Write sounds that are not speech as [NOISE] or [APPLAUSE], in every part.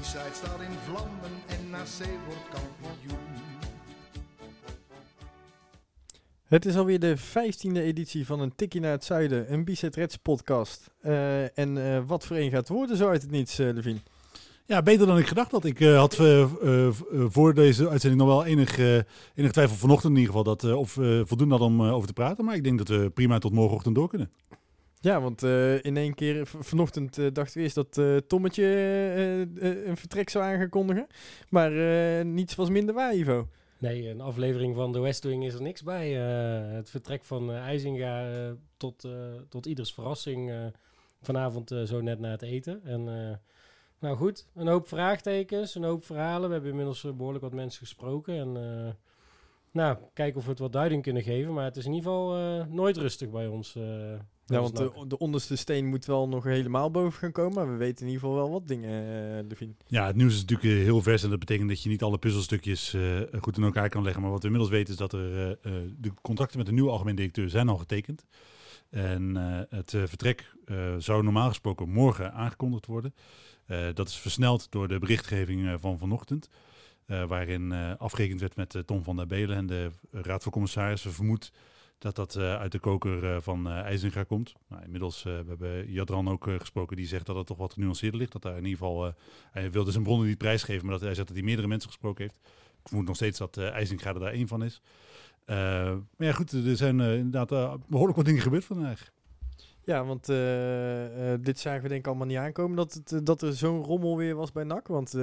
B-side staat in vlammen en NAC wordt kampioen. Het is alweer de vijftiende editie van een Tikkie naar het Zuiden, een Bizet Reds podcast. Eh, en eh, wat voor een gaat worden zo uit het niets, uh, Levine? Ja, beter dan ik gedacht had. Ik had voor deze uitzending nog wel enig, enig twijfel vanochtend in ieder geval dat of we voldoende hadden om over te praten. Maar ik denk dat we prima tot morgenochtend door kunnen. Ja, want in één keer vanochtend dachten we eerst dat Tommetje een vertrek zou aangekondigen. Maar niets was minder waar, Ivo. Nee, een aflevering van de West Wing is er niks bij. Uh, het vertrek van uh, IJzinga uh, tot, tot ieders verrassing vanavond zo net na het eten. En nou goed, een hoop vraagtekens, een hoop verhalen. We hebben inmiddels behoorlijk wat mensen gesproken. En nou, kijken of we het wat duiding kunnen geven. Maar het is in ieder geval nooit rustig bij ons. Ja, want de, de, onderste steen moet wel nog helemaal boven gaan komen. Maar we weten in ieder geval wel wat dingen, uh, Levine. Ja, het nieuws is natuurlijk eh, heel vers. En dat betekent dat je niet alle puzzelstukjes uh, goed in elkaar kan leggen. Maar wat we inmiddels weten is dat er uh, de contracten met de nieuwe algemeen directeur zijn al getekend. En het vertrek zou normaal gesproken morgen aangekondigd worden. dat is versneld door de berichtgeving van vanochtend. Waarin afgerekend werd met Tom van der Belen en de Raad van Commissarissen vermoedt dat dat uit de koker van IJzinga komt. Nou, inmiddels we hebben Jadran ook gesproken, die zegt dat het toch wat genuanceerder ligt. Dat daar in ieder geval, hij wilde zijn bronnen niet prijsgeven, maar dat hij zegt dat hij meerdere mensen gesproken heeft. Ik vermoed nog steeds dat IJzinga er daar één van is. maar ja, goed, er zijn inderdaad behoorlijk wat dingen gebeurd vandaag. Ja, want uh, uh, dit zagen we denk ik allemaal niet aankomen dat, het, uh, dat er zo'n rommel weer was bij NAC. Want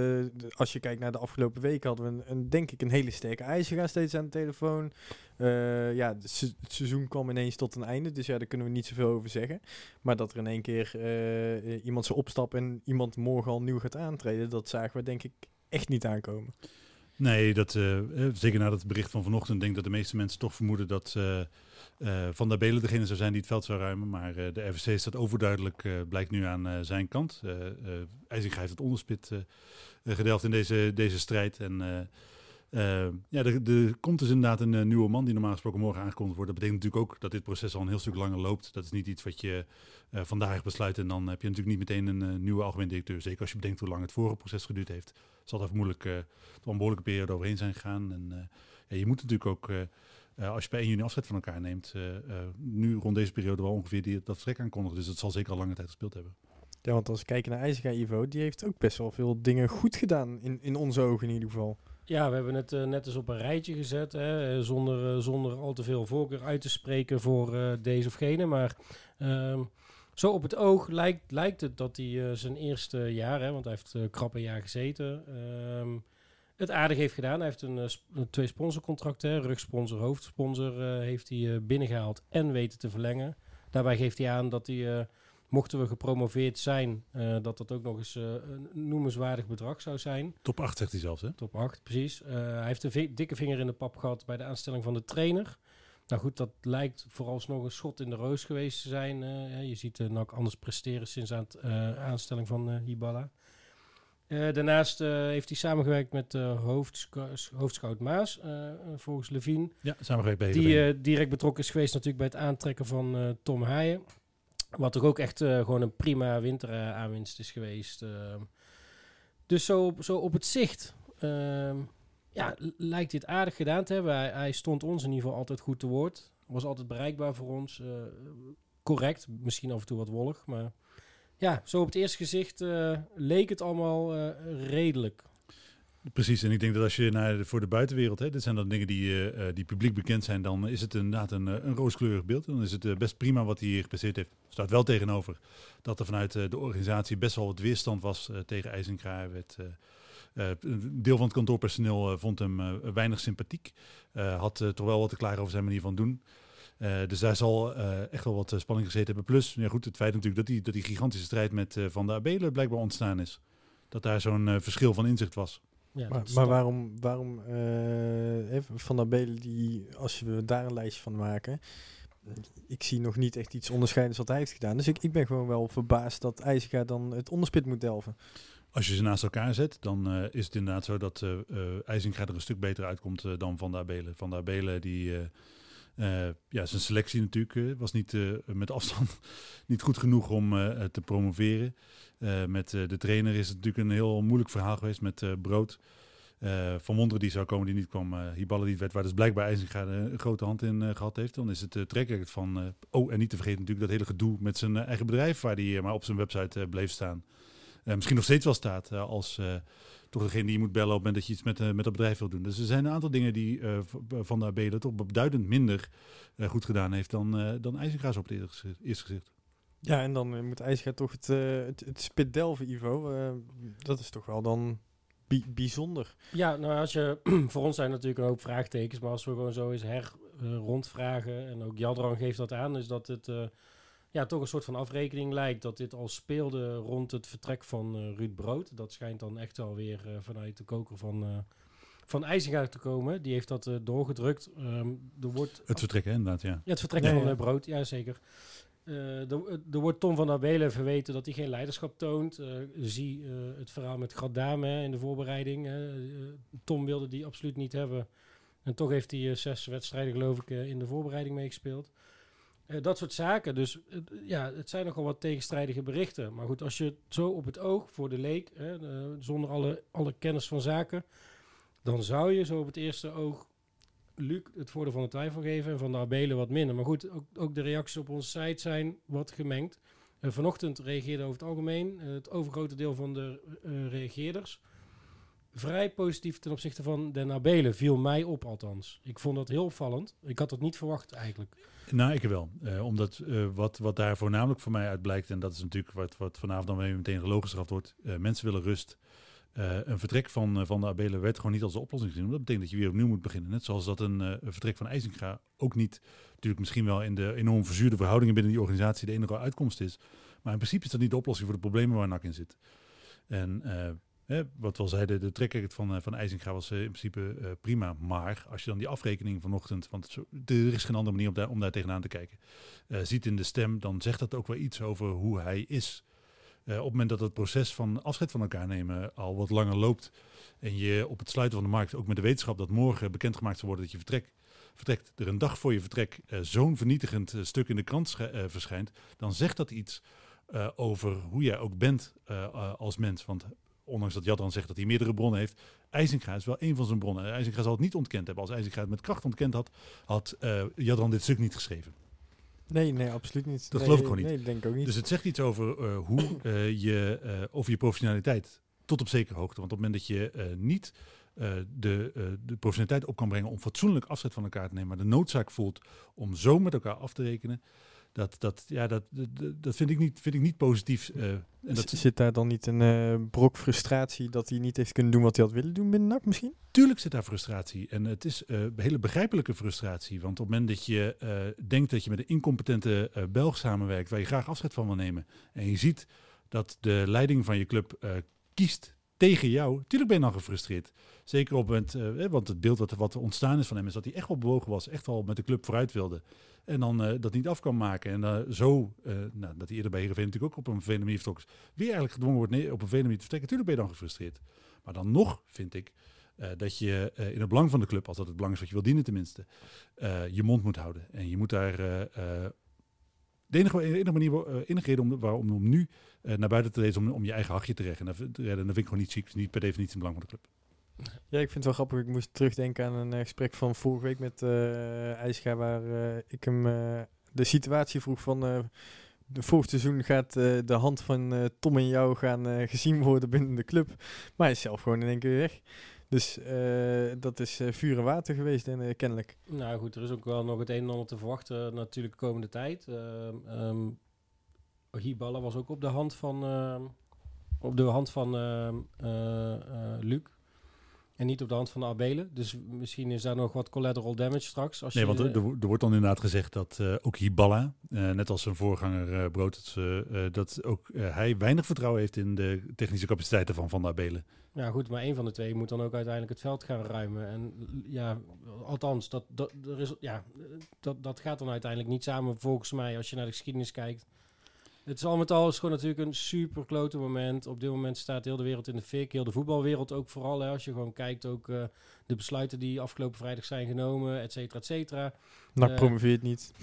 als je kijkt naar de afgelopen weken hadden we een, denk ik een hele sterke IJzerga steeds aan de telefoon. ja, het seizoen kwam ineens tot een einde, dus ja, daar kunnen we niet zoveel over zeggen. Maar dat er in één keer iemand zou opstappen en iemand morgen al nieuw gaat aantreden, dat zagen we denk ik echt niet aankomen. Nee, dat, zeker na dat bericht van vanochtend denk ik dat de meeste mensen toch vermoeden dat uh, Van der Belen degene zou zijn die het veld zou ruimen. Maar de RVC staat overduidelijk, blijkt nu aan zijn kant. Uh, IJzinga heeft het onderspit gedeeld in deze, deze strijd. En ja, er, komt dus inderdaad een nieuwe man die normaal gesproken morgen aangekondigd wordt. Dat betekent natuurlijk ook dat dit proces al een heel stuk langer loopt. Dat is niet iets wat je vandaag besluit en dan heb je natuurlijk niet meteen een nieuwe algemeen directeur. Zeker als je bedenkt hoe lang het vorige proces geduurd heeft. Zal daar vermoedelijk toch een behoorlijke periode overheen zijn gegaan. En ja, je moet natuurlijk ook als je bij 1 juni afscheid van elkaar neemt, nu rond deze periode wel ongeveer die, dat vertrek aankondigen. Dus het zal zeker al lange tijd gespeeld hebben. Ja, want als we kijken naar IJzerga Ivo, die heeft ook best wel veel dingen goed gedaan, in, in onze ogen in ieder geval. Ja, we hebben het net eens op een rijtje gezet, hè, zonder, zonder al te veel voorkeur uit te spreken voor deze of gene. Maar ehm, zo op het oog lijkt, lijkt het dat hij zijn eerste jaar, hè, want hij heeft krap een jaar gezeten, ehm, het aardig heeft gedaan. Hij heeft een, twee sponsorcontracten, rugsponsor, hoofdsponsor, heeft hij binnengehaald en weten te verlengen. Daarbij geeft hij aan dat hij, mochten we gepromoveerd zijn, dat dat ook nog eens een noemenswaardig bedrag zou zijn. Top 8 zegt hij zelfs, hè? Top 8, precies. hij heeft een dikke vinger in de pap gehad bij de aanstelling van de trainer. Nou goed, dat lijkt vooralsnog een schot in de roos geweest te zijn. je ziet uh, NAC anders presteren sinds aan aanstelling van Hibala. Daarnaast heeft hij samengewerkt met hoofdsco hoofdscout Maas, volgens Levine. Ja, samengewerkt bij Die direct betrokken is geweest natuurlijk bij het aantrekken van Tom Haaien. Wat toch ook echt gewoon een prima winteraanwinst is geweest. Ehm. dus zo, zo op het zicht ehm, ja, lijkt dit aardig gedaan te hebben. Hij, hij, stond ons in ieder geval altijd goed te woord. Was altijd bereikbaar voor ons. correct, misschien af en toe wat wollig, maar ja, zo op het eerste gezicht leek het allemaal redelijk. Precies, en ik denk dat als je naar voor de buitenwereld, hè, dit zijn dan dingen die, uh, die publiek bekend zijn, dan is het inderdaad een, een rooskleurig beeld. Dan is het best prima wat hij hier gepresteerd heeft. Staat wel tegenover dat er vanuit de organisatie best wel wat weerstand was tegen IJzenkraai. een deel van het kantoorpersoneel vond hem weinig sympathiek. had toch wel wat te klaar over zijn manier van doen. Dus daar zal uh, echt wel wat spanning gezeten hebben. Plus, ja goed, het feit natuurlijk dat die, dat die gigantische strijd met Van der Abelen blijkbaar ontstaan is. Dat daar zo'n verschil van inzicht was. Ja, Maar, maar waarom, waarom eh, even Van der Belen, die, als we daar een lijstje van maken, ik zie nog niet echt iets onderscheidends wat hij heeft gedaan. Dus ik, ik ben gewoon wel verbaasd dat IJzega dan het onderspit moet delven. Als je ze naast elkaar zet, dan eh, is het inderdaad zo dat eh eh, IJzinga er een stuk beter uitkomt dan Van der Abelen. Van der Abelen, die, eh, ja, zijn selectie natuurlijk eh, was niet eh, met afstand [LAUGHS] niet goed genoeg om te promoveren. Met de trainer is het natuurlijk een heel moeilijk verhaal geweest met Brood. Van Wonderen die zou komen, die niet kwam. Hiballa die werd, waar dus blijkbaar IJzinga eh, een grote hand in eh, gehad heeft. Dan is het track van... oh, en niet te vergeten natuurlijk dat hele gedoe met zijn eigen bedrijf... waar hij maar op zijn website bleef staan. Misschien nog steeds wel staat als toch degene die je moet bellen op het moment dat je iets met, uh, met dat bedrijf wil doen. Dus er zijn een aantal dingen die uh, Van de AB toch beduidend minder uh, goed gedaan heeft dan, uh, dan IJzergaas op het eerste gezicht. Ja, en dan moet IJzerga toch het, uh, het, het spit delven, Ivo. Uh, dat is toch wel dan bi bijzonder. Ja, nou als je, [CLEARS THROAT] voor ons zijn natuurlijk een hoop vraagtekens, maar als we gewoon zo eens her uh, rondvragen, en ook Jadran geeft dat aan, is dat het uh, ja, toch een soort van afrekening lijkt dat dit al speelde rond het vertrek van uh, Ruud Brood. Dat schijnt dan echt wel weer uh, vanuit de koker van, uh, van IJzinga te komen. Die heeft dat uh, doorgedrukt. Um, er wordt het vertrek, hè, inderdaad, ja. Ja, het vertrek Ja, van ja. Brood, ja zeker. Uh, er, er wordt Tom van der Belen verweten dat hij geen leiderschap toont. Uh, zie uh, het verhaal met Gradame in de voorbereiding. Tom wilde die absoluut niet hebben. En toch heeft hij zes wedstrijden, geloof ik, in de voorbereiding meegespeeld. Dat soort zaken. Dus ja, het zijn nogal wat tegenstrijdige berichten. Maar goed, als je het zo op het oog voor de leek, zonder alle, alle kennis van zaken, dan zou je zo op het eerste oog Luc het voordeel van de twijfel geven en van de Abelen wat minder. Maar goed, ook, ook de reacties op onze site zijn wat gemengd. Uh, vanochtend reageerde over het algemeen het overgrote deel van de reageerders vrij positief ten opzichte van de Abelen. Viel mij op althans. Ik vond dat heel opvallend. Ik had dat niet verwacht eigenlijk. Nou, ik wel. Uh, omdat uh, wat, wat daar voornamelijk voor mij uit blijkt, en dat is natuurlijk wat, wat vanavond dan weer meteen gelogen gestraft wordt. Uh, mensen willen rust. Een vertrek van, van de Abelen werd gewoon niet als de oplossing gezien. Dat betekent dat je weer opnieuw moet beginnen. Net zoals dat een, vertrek van IJzinga ook niet, natuurlijk misschien wel in de enorm verzuurde verhoudingen binnen die organisatie de enige uitkomst is. Maar in principe is dat niet de oplossing voor de problemen waar NAC in zit. En eh, wat we al zeiden, de trekrecord van, van IJzinga was in principe prima. Maar als je dan die afrekening vanochtend, want er is geen andere manier om daar, om daar tegenaan te kijken, eh, ziet in de stem, dan zegt dat ook wel iets over hoe hij is. Op het moment dat het proces van afscheid van elkaar nemen al wat langer loopt en je op het sluiten van de markt, ook met de wetenschap dat morgen bekendgemaakt zal worden dat je vertrek, vertrekt, er een dag voor je vertrek zo'n vernietigend stuk in de krant verschijnt, dan zegt dat iets over hoe jij ook bent als mens. Want ondanks dat Jadran zegt dat hij meerdere bronnen heeft, IJzinga is wel een van zijn bronnen. IJzinga zal het niet ontkend hebben. Als IJzinga het met kracht ontkend had, had Jadran dit stuk niet geschreven. Nee, nee, absoluut niet. Dat nee, geloof ik gewoon niet. Nee, denk ik ook niet. Dus het zegt iets over uh, hoe uh, je, uh, over je professionaliteit tot op zekere hoogte. Want op het moment dat je niet de, de professionaliteit op kan brengen om fatsoenlijk afzet van elkaar te nemen, maar de noodzaak voelt om zo met elkaar af te rekenen, dat, dat, ja, dat, dat, dat vind, ik niet, vind ik niet positief. en dat Zit daar dan niet een brok frustratie dat hij niet heeft kunnen doen wat hij had willen doen binnen NAC misschien? Tuurlijk zit daar frustratie. En het is uh, hele begrijpelijke frustratie. Want op het moment dat je denkt dat je met een incompetente Belg samenwerkt, waar je graag afscheid van wil nemen, en je ziet dat de leiding van je club kiest tegen jou, tuurlijk ben je dan gefrustreerd. Zeker op het moment, want het beeld wat, wat ontstaan is van hem is dat hij echt wel bewogen was, echt wel met de club vooruit wilde. En dan dat niet af kan maken. En zo, nou, dat hij eerder bij Heerenveen natuurlijk ook op een vervelende manier vertrok is, weer eigenlijk gedwongen wordt op een vervelende manier te vertrekken. Tuurlijk ben je dan gefrustreerd. Maar dan nog vind ik uh, dat je uh, in het belang van de club, als dat het belang is wat je wil dienen tenminste, uh, je mond moet houden. En je moet daar de enige, enige manier, enige reden om, waarom om nu naar buiten te lezen om, om je eigen hachje te redden. En dat, vind ik gewoon niet chic, niet per definitie belang van de club. Ja, ik vind het wel grappig. Ik moest terugdenken aan een uh, gesprek van vorige week met uh, IJsga, waar uh, ik hem uh, de situatie vroeg van... de volgend seizoen gaat de hand van Tom en jou gaan gezien worden binnen de club. Maar hij is zelf gewoon in één keer weg. Dus uh, dat is uh, vuur en water geweest en uh, kennelijk. Nou goed, er is ook wel nog het een en ander te verwachten natuurlijk de komende tijd. Um, was ook op de hand van, op de hand van Luc. En niet op de hand van de Abelen. Dus misschien is daar nog wat collateral damage straks. Als Nee, je, want er, er wo- wordt dan inderdaad gezegd dat eh, ook Hiballa, eh, net als zijn voorganger eh Brood, dat ook hij weinig vertrouwen heeft in de technische capaciteiten van Van der Abelen. Ja, goed, maar één van de twee moet dan ook uiteindelijk het veld gaan ruimen. En ja, althans, dat, dat, er is, ja, dat, dat gaat dan uiteindelijk niet samen, volgens mij, als je naar de geschiedenis kijkt. Het is al met al is gewoon natuurlijk een super klote moment. Op dit moment staat heel de wereld in de fik. Heel de voetbalwereld ook vooral. Hè, als je gewoon kijkt ook eh, de besluiten die afgelopen vrijdag zijn genomen, et cetera, et cetera. NAC Eh, promoveert niet.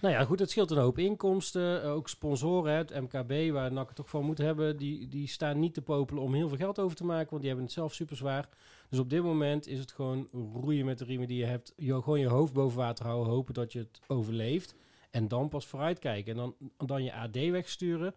Nou ja, goed, het scheelt een hoop inkomsten. Eh, ook sponsoren, hè, het MKB, waar NAC het toch van moet hebben, die, die staan niet te popelen om heel veel geld over te maken, want die hebben het zelf super zwaar. Dus op dit moment is het gewoon roeien met de riemen die je hebt. Je, gewoon je hoofd boven water houden, hopen dat je het overleeft. En dan pas vooruitkijken. En dan, dan je AD wegsturen,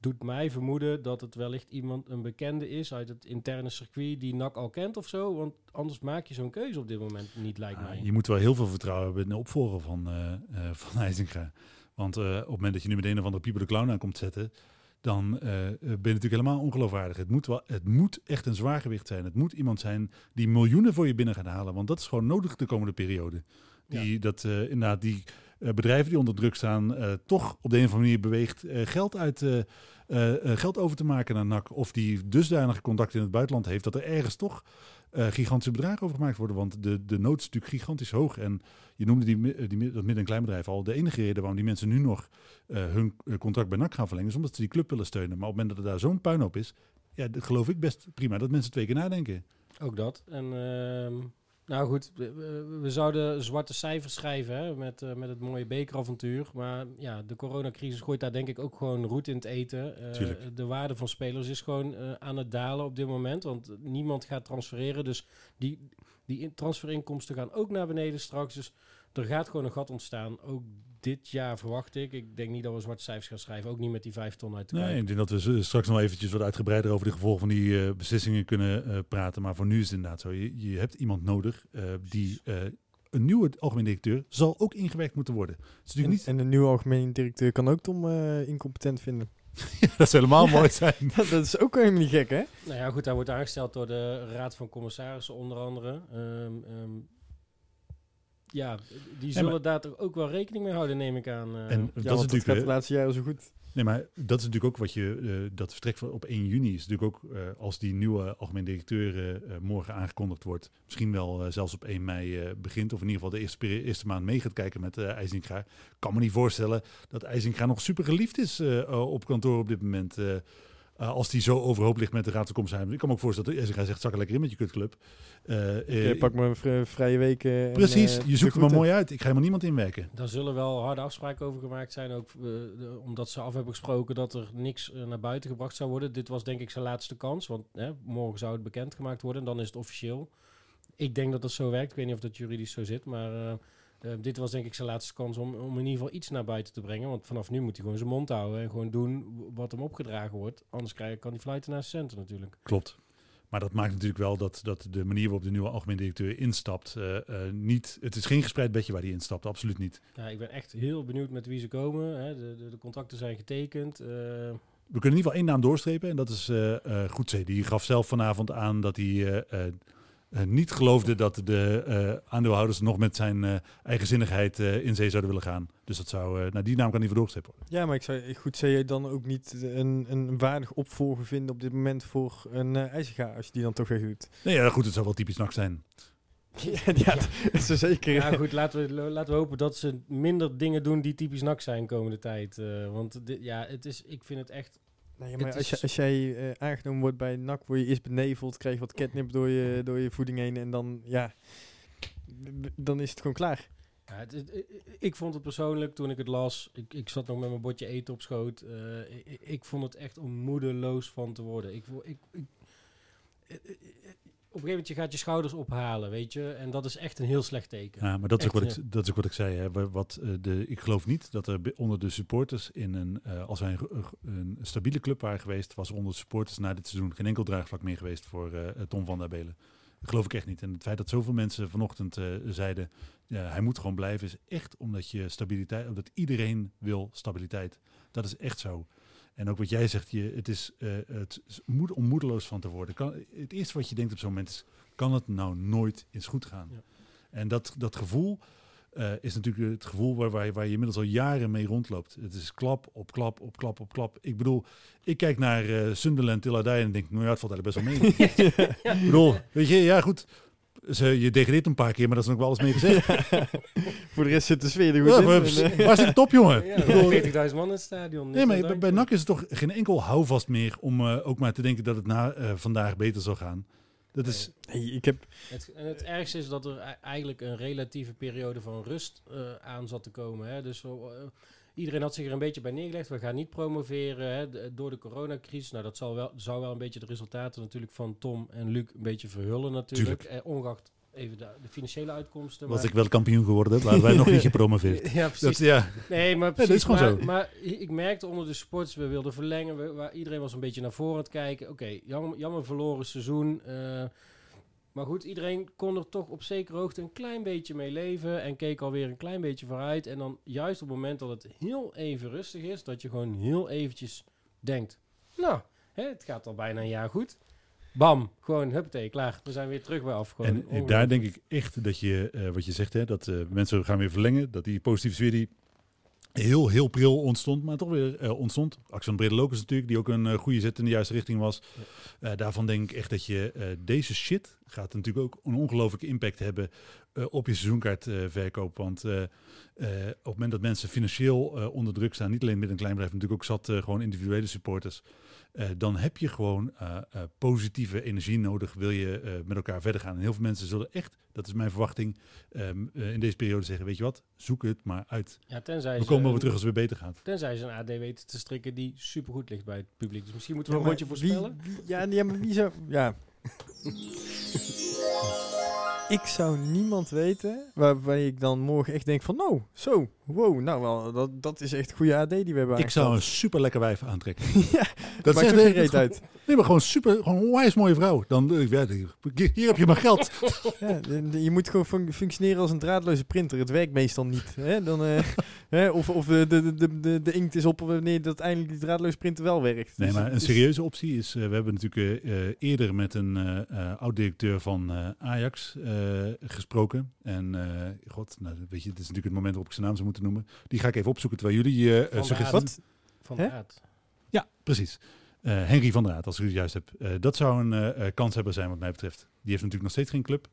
doet mij vermoeden dat het wellicht iemand, een bekende is uit het interne circuit die NAC al kent of zo. Want anders maak je zo'n keuze op dit moment niet, lijkt Ah, mij. je moet wel heel veel vertrouwen hebben in de opvolger van, eh van IJzinga. Want eh, op het moment dat je nu meteen een of andere Pieper de Clown aan komt zetten, dan ben je natuurlijk helemaal ongeloofwaardig. Het moet, wel, het moet echt een zwaargewicht zijn. Het moet iemand zijn die miljoenen voor je binnen gaat halen. Want dat is gewoon nodig de komende periode. Die, dat, inderdaad, die bedrijven die onder druk staan, eh, toch op de een of andere manier beweegt eh, geld, uit, eh, eh, eh, geld over te maken naar NAC. Of die dusdanige contacten in het buitenland heeft dat er ergens toch eh, gigantische bedragen over gemaakt worden. Want de, de nood is natuurlijk gigantisch hoog. En je noemde die, eh, die, dat midden- en kleinbedrijf al. De enige reden waarom die mensen nu nog eh, hun eh, contract bij NAC gaan verlengen... is omdat ze die club willen steunen. Maar op het moment dat er daar zo'n puinhoop is... ja, dat geloof ik best prima dat mensen twee keer nadenken. Ook dat. En ehm, nou goed, we, zouden zwarte cijfers schrijven hè, met, eh, met het mooie bekeravontuur. Maar ja, de coronacrisis gooit daar denk ik ook gewoon roet in het eten. Tuurlijk. de waarde van spelers is gewoon eh, aan het dalen op dit moment. Want niemand gaat transfereren. Dus die, die in- transferinkomsten gaan ook naar beneden straks. Dus er gaat gewoon een gat ontstaan. Ook dit jaar verwacht ik. Ik denk niet dat we zwarte cijfers gaan schrijven. Ook niet met die vijf ton uit de Nee, ik denk dat we straks nog eventjes wat uitgebreider over de gevolgen van die eh, beslissingen kunnen eh, praten. Maar voor nu is het inderdaad zo. Je, je hebt iemand nodig eh, die... eh, een nieuwe algemeen directeur zal ook ingewerkt moeten worden. Het is En, natuurlijk niet... en de nieuwe algemeen directeur kan ook Tom eh, incompetent vinden. [LAUGHS] [LAUGHS] dat zou helemaal Ja. mooi zijn. [LAUGHS] dat is ook helemaal niet gek, hè? Nou ja, goed, hij wordt aangesteld door de Raad van Commissarissen onder andere. Ehm, ehm, ja, die zullen maar- daar toch ook wel rekening mee houden, neem ik aan. eh. En Ja, dat is natuurlijk... de laatste jaren zo goed. Nee, maar dat is natuurlijk ook wat je, eh, dat vertrek van op 1 juni is natuurlijk ook, eh, als die nieuwe algemeen directeur morgen aangekondigd wordt, misschien wel zelfs op 1 mei begint, of in ieder geval de eerste, eerste maand mee gaat kijken met eh IJzinga. kan me niet voorstellen dat IJzinga nog super geliefd is op kantoor op dit moment. Eh, als die zo overhoop ligt met de Raad van Commissarissen. Ik kan me ook voorstellen dat IJzinga zegt, zak er lekker in met je kutclub. Eh, eh, Je me vri- vrije weken. en, precies, je zoekt er maar mooi uit. Ik ga helemaal niemand inwerken. Daar zullen wel harde afspraken over gemaakt zijn, ook de- omdat ze af hebben gesproken dat er niks naar buiten gebracht zou worden. Dit was denk ik zijn laatste kans, want hè, morgen zou het bekendgemaakt worden en dan is het officieel. Ik denk dat dat zo werkt, ik weet niet of dat juridisch zo zit, maar dit was denk ik zijn laatste kans om, om in ieder geval iets naar buiten te brengen. Want vanaf nu moet hij gewoon zijn mond houden en gewoon doen wat hem opgedragen wordt. Anders krijg, kan hij fluiten naar zijn centen natuurlijk. Klopt. Maar dat maakt natuurlijk wel dat, dat de manier waarop de nieuwe algemeen directeur instapt, eh, eh, niet, het is geen gespreid bedje waar hij instapt, absoluut niet. Ja, ik ben echt heel benieuwd met wie ze komen. Hè. De, de, de contracten zijn getekend. eh, We kunnen in ieder geval één naam doorstrepen en dat is Goedzee. Die gaf zelf vanavond aan dat hij niet geloofde dat de eh, aandeelhouders nog met zijn eh, eigenzinnigheid eh, in zee zouden willen gaan. Dus dat zou, eh nou die naam kan niet voor worden. Ja, maar ik zou goed zou je dan ook niet een, een waardig opvolger vinden op dit moment voor een uh, IJzerga, als je die dan toch weg doet. Nee, ja, goed, het zou wel typisch NAC zijn. [LAUGHS] ja, ja, dat is er zeker. Ja, goed, laten we, laten we hopen dat ze minder dingen doen die typisch NAC zijn komende tijd. eh, want dit, ja, het is, ik vind het echt... Nee, ja, maar als, je, is- als jij eh, aangenomen wordt bij NAC, word je eerst beneveld, krijg je wat catnip door je, door je voeding heen en dan, ja, dan is het gewoon klaar. Ja, het, het- ik- vond het persoonlijk, toen ik het las, ik, ik zat nog met mijn bordje eten op schoot. eh, ik, ik vond het echt om moedeloos van te worden. Ik, ik, ik, op een gegeven moment je gaat je schouders ophalen, weet je. En dat is echt een heel slecht teken. Ja, maar dat is, ook wat ik, dat is ook wat ik zei. Hè. Wa- Wat, eh, de, ik geloof niet dat er onder de supporters in een, eh, als wij een, een stabiele club waren geweest, was er onder de supporters na dit seizoen geen enkel draagvlak meer geweest voor eh, Tom van der Belen. Dat geloof ik echt niet. En het feit dat zoveel mensen vanochtend zeiden, hij moet gewoon blijven, is echt omdat je stabiliteit, omdat iedereen wil stabiliteit. Dat is echt zo. En ook wat jij zegt, je, het is eh, het is moed, om moedeloos van te worden. Kan, het eerste wat je denkt op zo'n moment is, kan het nou nooit eens goed gaan. Ja. En dat, dat gevoel eh, is natuurlijk het gevoel waar, waar, je- waar je inmiddels al jaren mee rondloopt. Het is klap op klap op klap op klap. Ik bedoel, ik kijk naar eh, Sunderland Till I Die en denk, nou ja, het valt eigenlijk best wel mee. [LAUGHS] Ik bedoel, weet je, ja goed, ze, je degradeert een paar keer, maar dat is nog wel alles mee gezegd. [LAUGHS] Voor de rest zit de sfeer er goed Ja, in. [LAUGHS] waar zit de top, jongen? Ja, Ik bedoel, 40.000 man in het stadion. Nee, maar bij. NAC is het toch geen enkel houvast meer om eh, ook maar te denken dat het na eh, vandaag beter zal gaan. Dat is, nee, ik heb... Het, en het ergste is dat er e- eigenlijk een relatieve periode van rust eh, aan zat te komen. Hè? Dus iedereen had zich er een beetje bij neergelegd. We gaan niet promoveren hè, door de coronacrisis. Nou, dat zal wel, zou wel een beetje de resultaten natuurlijk van Tom en Luc een beetje verhullen natuurlijk. Eh, ongeacht even de, de financiële uitkomsten. was maar- ik wel kampioen geworden, waren wij nog niet [LAUGHS] gepromoveerd. Ja, Dat, precies. ja, Nee, maar dat precies. is gewoon maar, zo. maar ik merkte onder de sports, we wilden verlengen. We, waar, iedereen was een beetje naar voren aan het kijken. Oké, jammer, jammer verloren seizoen. eh, maar goed, iedereen kon er toch op zekere hoogte een klein beetje mee leven. En keek alweer een klein beetje vooruit. En dan juist op het moment dat het heel even rustig is, dat je gewoon heel eventjes denkt. Nou, hè, het gaat al bijna een jaar goed. Bam, gewoon huppatee, klaar. We zijn weer terug bij af. En daar denk ik echt dat je, eh, wat je zegt, hè, dat eh, mensen gaan weer verlengen. Dat die positieve sfeer die heel, heel pril ontstond, maar toch weer eh, ontstond. Axel van Brede Locus natuurlijk, die ook een eh, goede zet in de juiste richting was. Eh, daarvan denk ik echt dat je deze shit gaat natuurlijk ook een ongelofelijke impact hebben op je seizoenkaartverkoop. Want op het moment dat mensen financieel onder druk staan, niet alleen met een klein bedrijf, natuurlijk ook zat gewoon individuele supporters. Eh, dan heb je gewoon eh, eh, positieve energie nodig, wil je eh, met elkaar verder gaan. En heel veel mensen zullen echt, dat is mijn verwachting, ehm, eh, in deze periode zeggen, weet je wat, zoek het maar uit. Ja, tenzij We ze komen weer terug als het weer beter gaat. Tenzij ze een AD weten te strikken die supergoed ligt bij het publiek. Dus misschien moeten Ja, we een rondje voorspellen. wie- ja, nee, maar wie zou... Ja. [LAUGHS] ik zou niemand weten waarbij ik dan morgen echt denk van... Nou, zo, wow, nou wel, dat, dat is echt goede AD die we hebben Ik zou een super lekker wijf aantrekken. [LAUGHS] [LAUGHS] ja, Dat maakt zegt geen reet gewoon- uit. Nee, maar gewoon super, gewoon een onwijs mooie vrouw. Dan, eh, hier heb je mijn geld. [LAUGHS] Ja, je moet gewoon fun- functioneren als een draadloze printer. Het werkt meestal niet. Hè? Dan, eh, [LAUGHS] hè? Of, of de, de, de, de, de inkt is op wanneer dat eindelijk die draadloze printer wel werkt. Nee, Dus maar een serieuze optie is, eh, we hebben natuurlijk eerder met een eh, eh, oud-directeur van eh, Ajax eh, gesproken. En eh, god, nou, weet je, het is natuurlijk het moment waarop ik zijn naam zou moeten noemen. Die ga ik even opzoeken terwijl jullie eh, eh, Van de suggesties... Aard. Van Hè? de Aard. Ja, precies. Eh, Henry van der Aat, als ik het juist heb. Eh, dat zou een eh, kans hebben zijn wat mij betreft. Die heeft natuurlijk nog steeds geen club.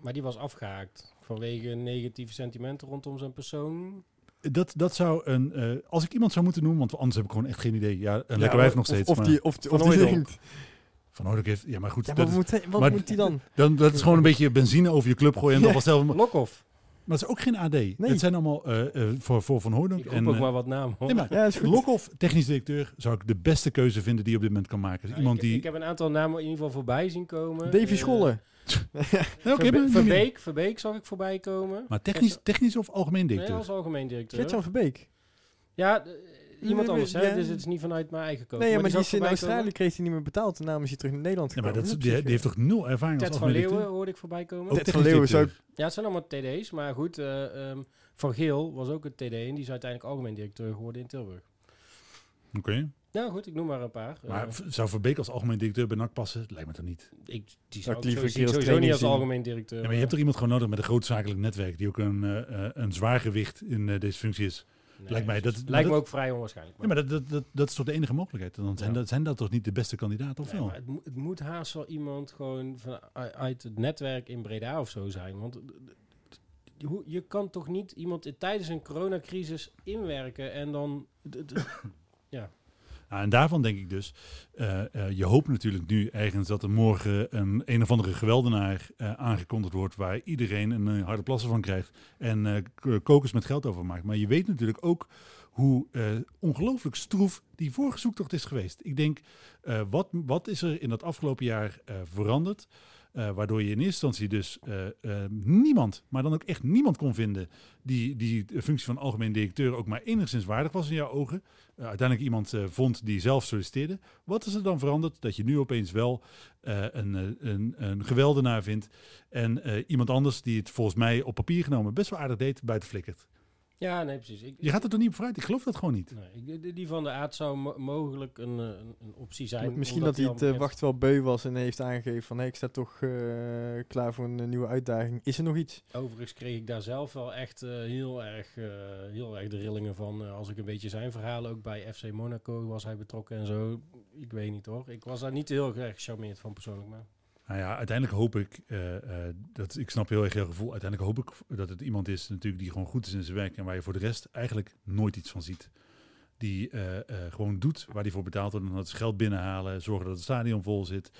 Maar die was afgehaakt vanwege negatieve sentimenten rondom zijn persoon. dat, dat zou een... eh, als ik iemand zou moeten noemen, want anders heb ik gewoon echt geen idee. Ja, een Ja, lekker wijf nog steeds. Of, maar die, of, die- Van of die Hooijdonk. denkt... Van Oudek heeft... Ja, maar goed. Ja, dat maar is- wat moet, hij- wat maar- moet die dan? dan, dat is gewoon een beetje benzine over je club gooien en dan Ja. vanzelf... Maar dat is ook geen AD. Het zijn allemaal eh, eh, voor, voor Van Hooydonk. Ik En, ook eh, maar wat namen. hoor. nee, maar Ja. Lokhoff, technisch directeur, zou ik de beste keuze vinden die je op dit moment kan maken. Nou, Iemand ik, die... ik heb een aantal namen in ieder geval voorbij zien komen. Davy Scholler. Ja, [LAUGHS] oké, Verbe- maar- Verbeek, Verbeek zag ik voorbij komen. Maar technisch, technisch of algemeen Nee, directeur? als algemeen directeur. Gert-Jan Verbeek. Ja, iemand anders, hè? Ja. Dus het is niet vanuit mijn eigen kant. Nee, ja, maar die is in Australië komen. kreeg hij niet meer betaald. Daarna is hij terug naar Nederland Ja, maar gekomen. dat, is- die, is die heeft toch nul ervaring als Ted van algemeen Leeuwen hoorde ik voorbij komen. Ook Ted van Leeuwen zou directeur. Ja, het zijn allemaal TD's, maar goed. eh, ehm, van Geel was ook een TD en die is uiteindelijk algemeen directeur geworden in Tilburg. Oké. Nou goed, ik noem maar een paar. Maar Eh, v- zou Verbeek als algemeen directeur bij NAC passen? Lijkt me toch niet. ik, die zou ik liever sowieso, als niet als algemeen directeur. Ja, maar je hebt er iemand gewoon nodig met een groot zakelijk netwerk die ook een, eh, eh, een zwaar gewicht in eh, deze functie is. Nee, lijkt mij dat- Lijkt maar me dat- ook vrij onwaarschijnlijk. Ja, maar dat, dat, dat, dat is toch de enige mogelijkheid? Dan zijn, Ja. dat, zijn dat toch niet de beste kandidaten of Nee, wel? maar het, moet- het moet haast wel iemand gewoon van, uit het netwerk in Breda of zo zijn. Want je, hoe- je kan toch niet iemand in- tijdens een coronacrisis inwerken en dan... d- [COUGHS] Nou, en daarvan denk ik dus, eh, eh, je hoopt natuurlijk nu ergens dat er morgen een een of andere geweldenaar eh, aangekondigd wordt waar iedereen een harde plassen van krijgt en kokers met geld over maakt. Maar je weet natuurlijk ook hoe ongelooflijk stroef die vorige zoektocht is geweest. Ik denk, wat, wat is er in dat afgelopen jaar veranderd? Eh, waardoor je in eerste instantie dus eh, eh, niemand, maar dan ook echt niemand kon vinden die die functie van algemeen directeur ook maar enigszins waardig was in jouw ogen. Uiteindelijk iemand vond die zelf solliciteerde. Wat is er dan veranderd dat je nu opeens wel een, een, een geweldenaar vindt en iemand anders die het volgens mij op papier genomen best wel aardig deed, buiten flikkert? Ja, nee, precies. Ik, Je gaat er toch niet op vooruit? Ik geloof dat gewoon niet. nee, die- van de aard zou mo- mogelijk een, eh, een, een optie zijn. Misschien dat hij het eh, wacht wel beu was en heeft aangegeven van hey, ik sta toch eh, klaar voor een nieuwe uitdaging. Is er nog iets? Overigens kreeg ik daar zelf wel echt heel, erg, eh, heel erg de rillingen van. als ik een beetje zijn verhaal ook bij FC Monaco was hij betrokken en zo. Ik weet niet hoor. Ik was daar niet heel erg gecharmeerd van persoonlijk. Maar Nou ja, uiteindelijk hoop ik, eh, eh, dat, ik snap heel erg jouw gevoel, uiteindelijk hoop ik dat het iemand is natuurlijk die gewoon goed is in zijn werk en waar je voor de rest eigenlijk nooit iets van ziet. Die eh, gewoon doet waar hij voor betaald wordt en dat geld binnenhalen, zorgen dat het stadion vol zit,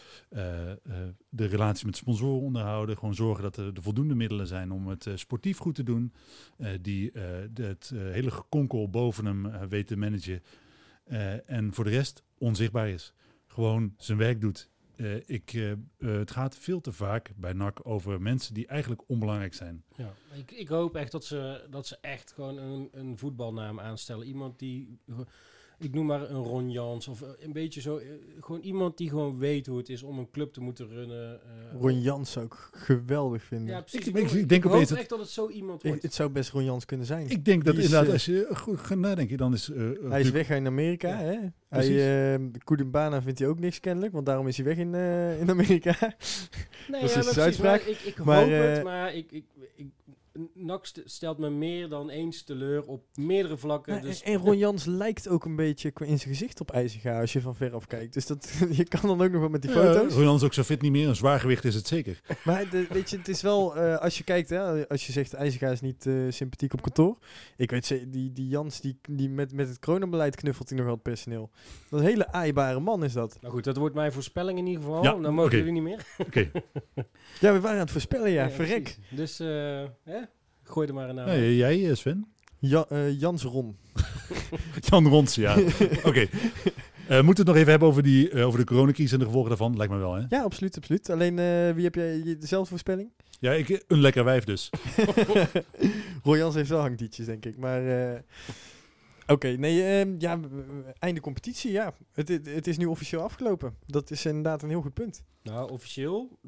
de relatie met sponsoren onderhouden, gewoon zorgen dat er de voldoende middelen zijn om het sportief goed te doen, die het hele gekonkel boven hem weet te managen en voor de rest onzichtbaar is. Gewoon zijn werk doet. Eh, ik, eh, eh, het gaat veel te vaak bij NAC over mensen die eigenlijk onbelangrijk zijn. ja, ik, ik hoop echt dat ze, dat ze echt gewoon een, een voetbalnaam aanstellen. Iemand die, ik noem maar een Ron Jans of eh, een beetje zo. eh, Gewoon iemand die gewoon weet hoe het is om een club te moeten runnen. eh, Ron Jans zou ik geweldig vinden. Ja, precies. Ik- Ik, ik- hoop- ik denk hoop opeens dat- echt dat het zo iemand Ik- wordt. het zou best Ron Jans kunnen zijn. Ik denk dat is, inderdaad, als je goed gaat nadenken, dan is... hij is weg in Amerika. Ja, hè? precies. Hij, eh Koedembana vindt hij ook niks kennelijk, want daarom is hij weg in, eh, in Amerika. Nee, Dat is ja, maar de precies, uitspraak. maar ik, Maar, hoop eh, het, maar ik, ik, ik, St- stelt me meer dan eens teleur op meerdere vlakken. Dus, en Ron Jans lijkt ook een beetje in zijn gezicht op IJzerga als je van ver af kijkt. Dus dat, je kan dan ook nog wel met die foto's. Roland is ook zo fit niet meer, een zwaargewicht is het zeker. Maar weet je, het is wel, eh, als je kijkt, hè, als je zegt IJzerga is niet eh, sympathiek op kantoor. Ik weet, die, die Jans, die, die met, met het coronabeleid knuffelt hij nog wel het personeel. Dat een hele aaibare man is dat. nou goed, dat wordt mijn voorspelling in ieder geval. Ja, Dan mogen jullie niet meer. Oké, Ja, we waren aan het voorspellen, ja, verrek. Dus, eh, hè? Gooi er maar een naam. Aan. jij eh, Sven? Ja, eh, Jans Ron. [LAUGHS] Jan Rons, ja. [LAUGHS] Oké. Eh, moeten we het nog even hebben over, die, over de coronacrisis en de gevolgen daarvan? Lijkt me wel, hè? Ja, absoluut, absoluut. Alleen, eh, wie heb jij dezelfde voorspelling? Ja, ik, een lekker wijf dus. [LAUGHS] Roy Jans heeft wel hangdietjes, denk ik. Maar eh, oké, nee, ehm, ja, einde competitie, ja. Het, het, het is nu officieel afgelopen. Dat is inderdaad een heel goed punt. Nou, officieel,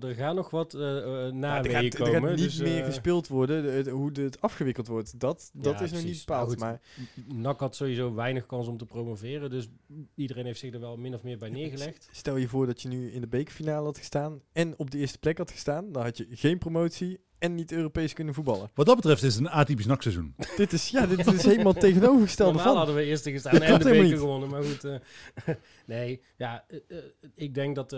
er gaan nog wat eh eh, Ja, er, er komen. gaat niet dus, meer eh, gespeeld worden. De- hoe de- het afgewikkeld wordt, dat, dat Ja, is nog niet bepaald. Nou, maar NAC had sowieso weinig kans om te promoveren. Dus iedereen heeft zich er wel min of meer bij neergelegd. stel je voor dat je nu in de bekerfinale had gestaan en op de eerste plek had gestaan. Dan had je geen promotie en niet Europees kunnen voetballen. Wat dat betreft is het een atypisch nachtseizoen. [LAUGHS] dit is, ja, dit is helemaal tegenovergestelde Normaal van. hadden we eerste gestaan en de helemaal beker niet. gewonnen. Maar goed, eh, [LAUGHS] nee, ja, eh, eh, ik denk dat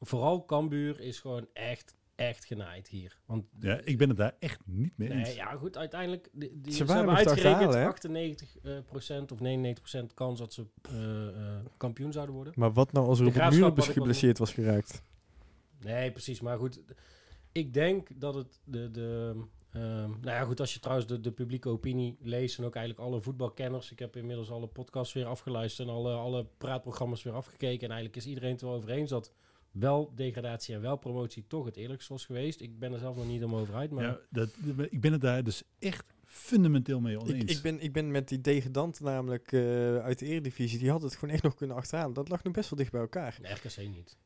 vooral Cambuur is gewoon echt, echt genaaid hier. Want Ja, ik ben het daar echt niet mee eens. nee, ja, goed, uiteindelijk, die, die, Ze ze, waren hebben uitgerekend achterhalen, hè? 98 eh, procent of 99 procent kans dat ze eh, eh, kampioen zouden worden. Maar wat nou als er De op het Graafschap muur geblesseerd was geraakt? Nee, precies. Maar goed, ik denk dat het de. de ehm, nou ja, goed, als je trouwens de, de publieke opinie leest en ook eigenlijk alle voetbalkenners. Ik heb inmiddels alle podcasts weer afgeluisterd en alle, alle praatprogramma's weer afgekeken. En eigenlijk is iedereen het wel over eens dat wel degradatie en wel promotie toch het eerlijkst was geweest. Ik ben er zelf nog niet om over uit, maar Ja, dat, ik ben het daar dus echt fundamenteel mee oneens. ik, ben, ik ben met die degradant namelijk eh, uit de Eredivisie. Die had het gewoon echt nog kunnen achterhalen. Dat lag nog best wel dicht bij elkaar. nee, RKC niet.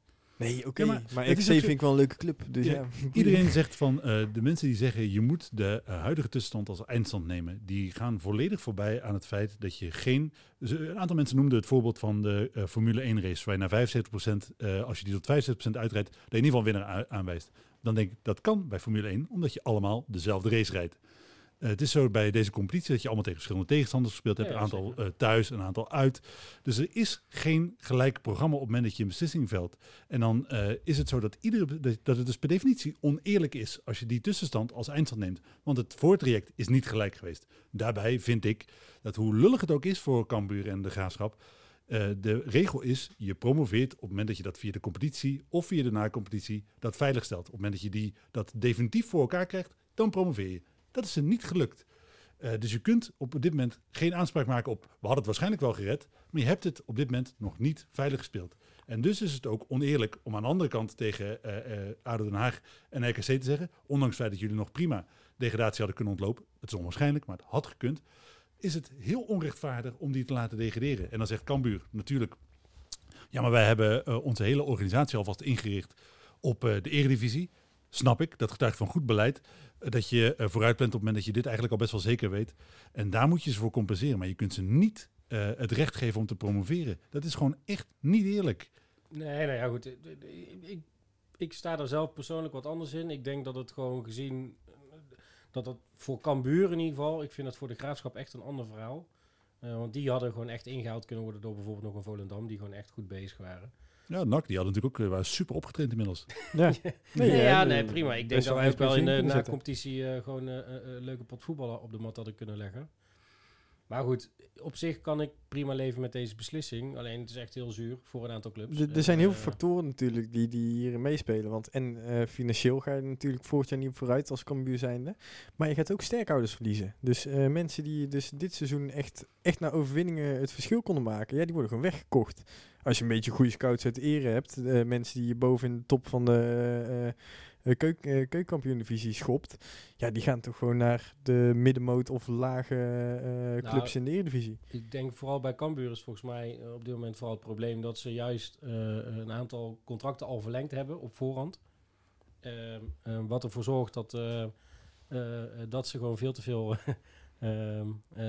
Nee, oké. Ja, maar maar XC vind ik wel een leuke club. Dus ja. Ja, Iedereen [LAUGHS] zegt van, eh, de mensen die zeggen je moet de eh, huidige tussenstand als eindstand nemen, die gaan volledig voorbij aan het feit dat je geen... Dus een aantal mensen noemden het voorbeeld van de eh, Formule 1 race, waar je naar 75%, eh, als je die tot 75% uitrijdt, dat je in ieder geval winnaar aanwijst. Dan denk ik, dat kan bij Formule 1, omdat je allemaal dezelfde race rijdt. Eh, het is zo bij deze competitie dat je allemaal tegen verschillende tegenstanders gespeeld hebt. Ja, een aantal eh, thuis, een aantal uit. Dus er is geen gelijk programma op het moment dat je een beslissing velt. En dan eh, is het zo dat, iedere, dat- het dus per definitie oneerlijk is als je die tussenstand als eindstand neemt. Want het voortraject is niet gelijk geweest. Daarbij vind ik dat hoe lullig het ook is voor Cambuur en de Graafschap... de regel is, je promoveert op het moment dat je dat via de competitie of via de na-competitie dat veilig stelt. Op het moment dat je die, dat definitief voor elkaar krijgt, dan promoveer je. Dat is er niet gelukt. Eh, dus je kunt op dit moment geen aanspraak maken op, we hadden het waarschijnlijk wel gered, maar je hebt het op dit moment nog niet veilig gespeeld. En dus is het ook oneerlijk om aan de andere kant tegen ADO Den Haag en RKC te zeggen, ondanks het feit dat jullie nog prima degradatie hadden kunnen ontlopen, het is onwaarschijnlijk, maar het had gekund, is het heel onrechtvaardig om die te laten degraderen. En dan zegt Cambuur natuurlijk, ja maar wij hebben onze hele organisatie alvast ingericht op de eredivisie. Snap ik. Dat getuigt van goed beleid. eh, dat je eh, vooruit bent op het moment dat je dit eigenlijk al best wel zeker weet. En daar moet je ze voor compenseren. Maar je kunt ze niet eh, het recht geven om te promoveren. Dat is gewoon echt niet eerlijk. Nee, nou ja, goed. Ik, ik sta er zelf persoonlijk wat anders in. Ik denk dat het gewoon gezien... Dat het voor Cambuur in ieder geval... Ik vind het voor de Graafschap echt een ander verhaal. Want die hadden gewoon echt ingehaald kunnen worden door bijvoorbeeld nog een Volendam... die gewoon echt goed bezig waren. Ja, NAC, die hadden natuurlijk ook eh, waren super opgetraind inmiddels. Ja, [LAUGHS] Nee, ja, nee, prima. Ik denk dat wel wij ook wel in de zetten. na-competitie eh, gewoon eh, eh, een leuke pot voetballen op de mat hadden kunnen leggen. Maar goed, op zich kan ik prima leven met deze beslissing. Alleen het is echt heel zuur voor een aantal clubs. Er- Er zijn heel eh, veel factoren natuurlijk die, die hierin meespelen. Want en eh, financieel ga je natuurlijk volgend jaar niet op vooruit als Cambuur zijnde. Maar je gaat ook sterkhouders verliezen. Dus eh, mensen die dus dit seizoen echt, echt naar overwinningen het verschil konden maken, ja, die worden gewoon weggekocht. Als je een beetje goede scouts uit de ere hebt, eh, mensen die je boven in de top van de eh, eh, keuk, eh, keukenkampioen-divisie schopt, ja, die gaan toch gewoon naar de middenmoot of lage eh, clubs in de Eredivisie. Ik denk vooral bij Cambuur is volgens mij op dit moment vooral het probleem dat ze juist een aantal contracten al verlengd hebben op voorhand. Ehm, eh, wat ervoor zorgt dat, dat ze gewoon veel te veel [LAUGHS] ehm, eh,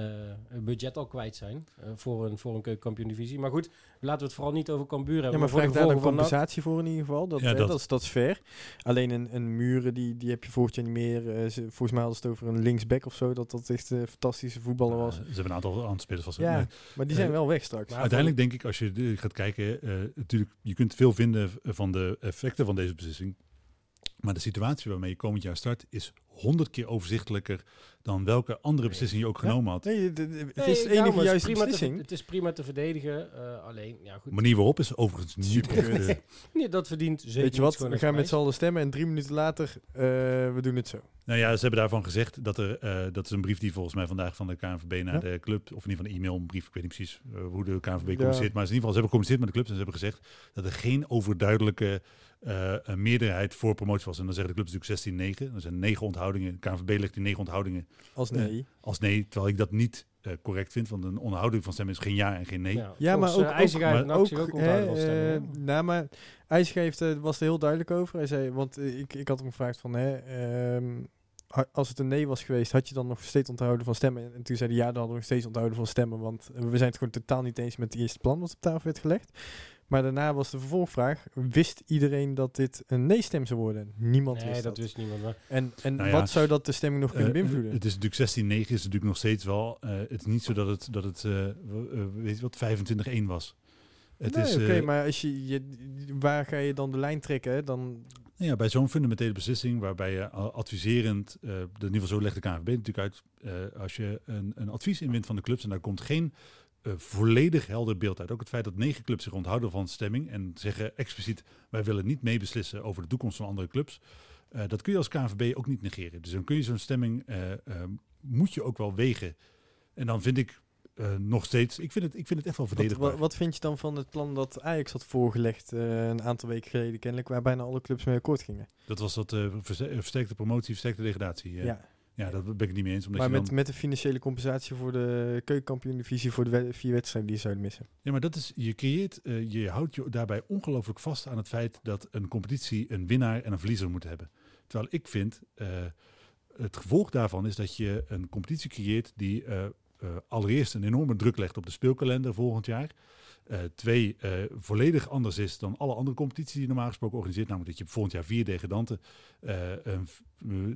budget al kwijt zijn eh, voor een, voor een keukenkampioen-divisie. Maar goed, laten we het vooral niet over Cambuur hebben. Ja, maar voor de vraag daar een compensatie voor in ieder geval. Dat, Ja, eh, dat- dat. is, dat is fair. Alleen een, een muren, die, die heb je volgend jaar niet meer. Eh, ze- volgens mij hadden ze het over een linksback of zo. Dat dat echt een fantastische voetballer was. Ja, ze hebben een aantal aantal spelers vast. Ja, Nee. maar die zijn wel weg straks. maar- Uiteindelijk denk ik, als je gaat kijken, eh, natuurlijk, je kunt veel vinden van de effecten van deze beslissing. Maar de situatie waarmee je komend jaar start is honderd keer overzichtelijker dan welke andere beslissing je ook Ja. genomen had. nee, de- de- het Nee, is de enige het juiste prima te- beslissing. het is prima te verdedigen. eh, alleen, ja goed. De manier waarop is overigens niet [LAUGHS] Nee, dat verdient zeker Weet je wat, we gaan met z'n allen stemmen en drie minuten later, eh, we doen het zo. nou ja, ze hebben daarvan gezegd dat er, eh, dat is een brief die volgens mij vandaag van de KNVB naar Ja. de club, of in ieder geval een e-mail, een brief, ik weet niet precies eh, hoe de KNVB Ja. communiceert, maar in ieder geval, ze hebben gecommuniceerd met de clubs en ze hebben gezegd dat er geen overduidelijke eh, een meerderheid voor promotie was. En dan zeggen de clubs natuurlijk 16-9, er zijn negen onthoudingen, de KNVB legt die negen onthoudingen Als nee. als nee, terwijl ik dat niet eh, correct vind, want een onhouding van stemmen is geen ja en geen nee. Ja, Ja, maar ook, eh, ook, IJzerga heeft maar ook onthouden van hè, stemmen, eh, hè? nou, maar heeft, eh, was er heel duidelijk over. Hij zei, want eh, ik, ik had hem gevraagd van, hè, ehm, als het een nee was geweest, had je dan nog steeds onthouden van stemmen? En toen zei hij, ja, dan hadden we nog steeds onthouden van stemmen, want eh, we zijn het gewoon totaal niet eens met het eerste plan wat op tafel werd gelegd. Maar daarna was de vervolgvraag, wist iedereen dat dit een nee-stem zou worden? Niemand Nee, wist dat dat. wist niemand. Maar En, en Nou ja, wat zou dat de stemming nog kunnen Eh, beïnvloeden? het is natuurlijk 16-9 is natuurlijk nog steeds wel. eh, het is niet zo dat het, dat het eh, weet je wat, 25-1 was. Het nee, is, oké, maar als je, je, waar ga je dan de lijn trekken? hè? Dan, ja, bij zo'n fundamentele beslissing, waarbij je adviserend, eh, de, in ieder geval zo legt de KNVB natuurlijk uit, eh, als je een, een advies inwint van de clubs en daar komt geen eh, volledig helder beeld uit. Ook het feit dat negen clubs zich onthouden van stemming en zeggen expliciet, wij willen niet meebeslissen over de toekomst van andere clubs. Eh, dat kun je als KNVB ook niet negeren. Dus dan kun je zo'n stemming, eh, moet je ook wel wegen. En dan vind ik nog steeds, ik vind, het, ik vind het echt wel verdedigbaar. wat, wat vind je dan van het plan dat Ajax had voorgelegd een aantal weken geleden kennelijk, waar bijna alle clubs mee akkoord gingen? Dat was dat verste- versterkte promotie, versterkte degradatie. ja. Ja, daar ben ik niet mee eens. Omdat Maar je met, dan, met de financiële compensatie voor de keukenkampioen-divisie voor de we- vier wedstrijden die ze zouden missen. ja, maar dat is, je creëert, eh, je houdt je daarbij ongelooflijk vast aan het feit dat een competitie een winnaar en een verliezer moet hebben. Terwijl ik vind, eh, het gevolg daarvan is dat je een competitie creëert die eh, allereerst een enorme druk legt op de speelkalender volgend jaar. Eh, twee, eh, volledig anders is dan alle andere competities die je normaal gesproken organiseert. Namelijk dat je volgend jaar vier degradanten. eh, eh,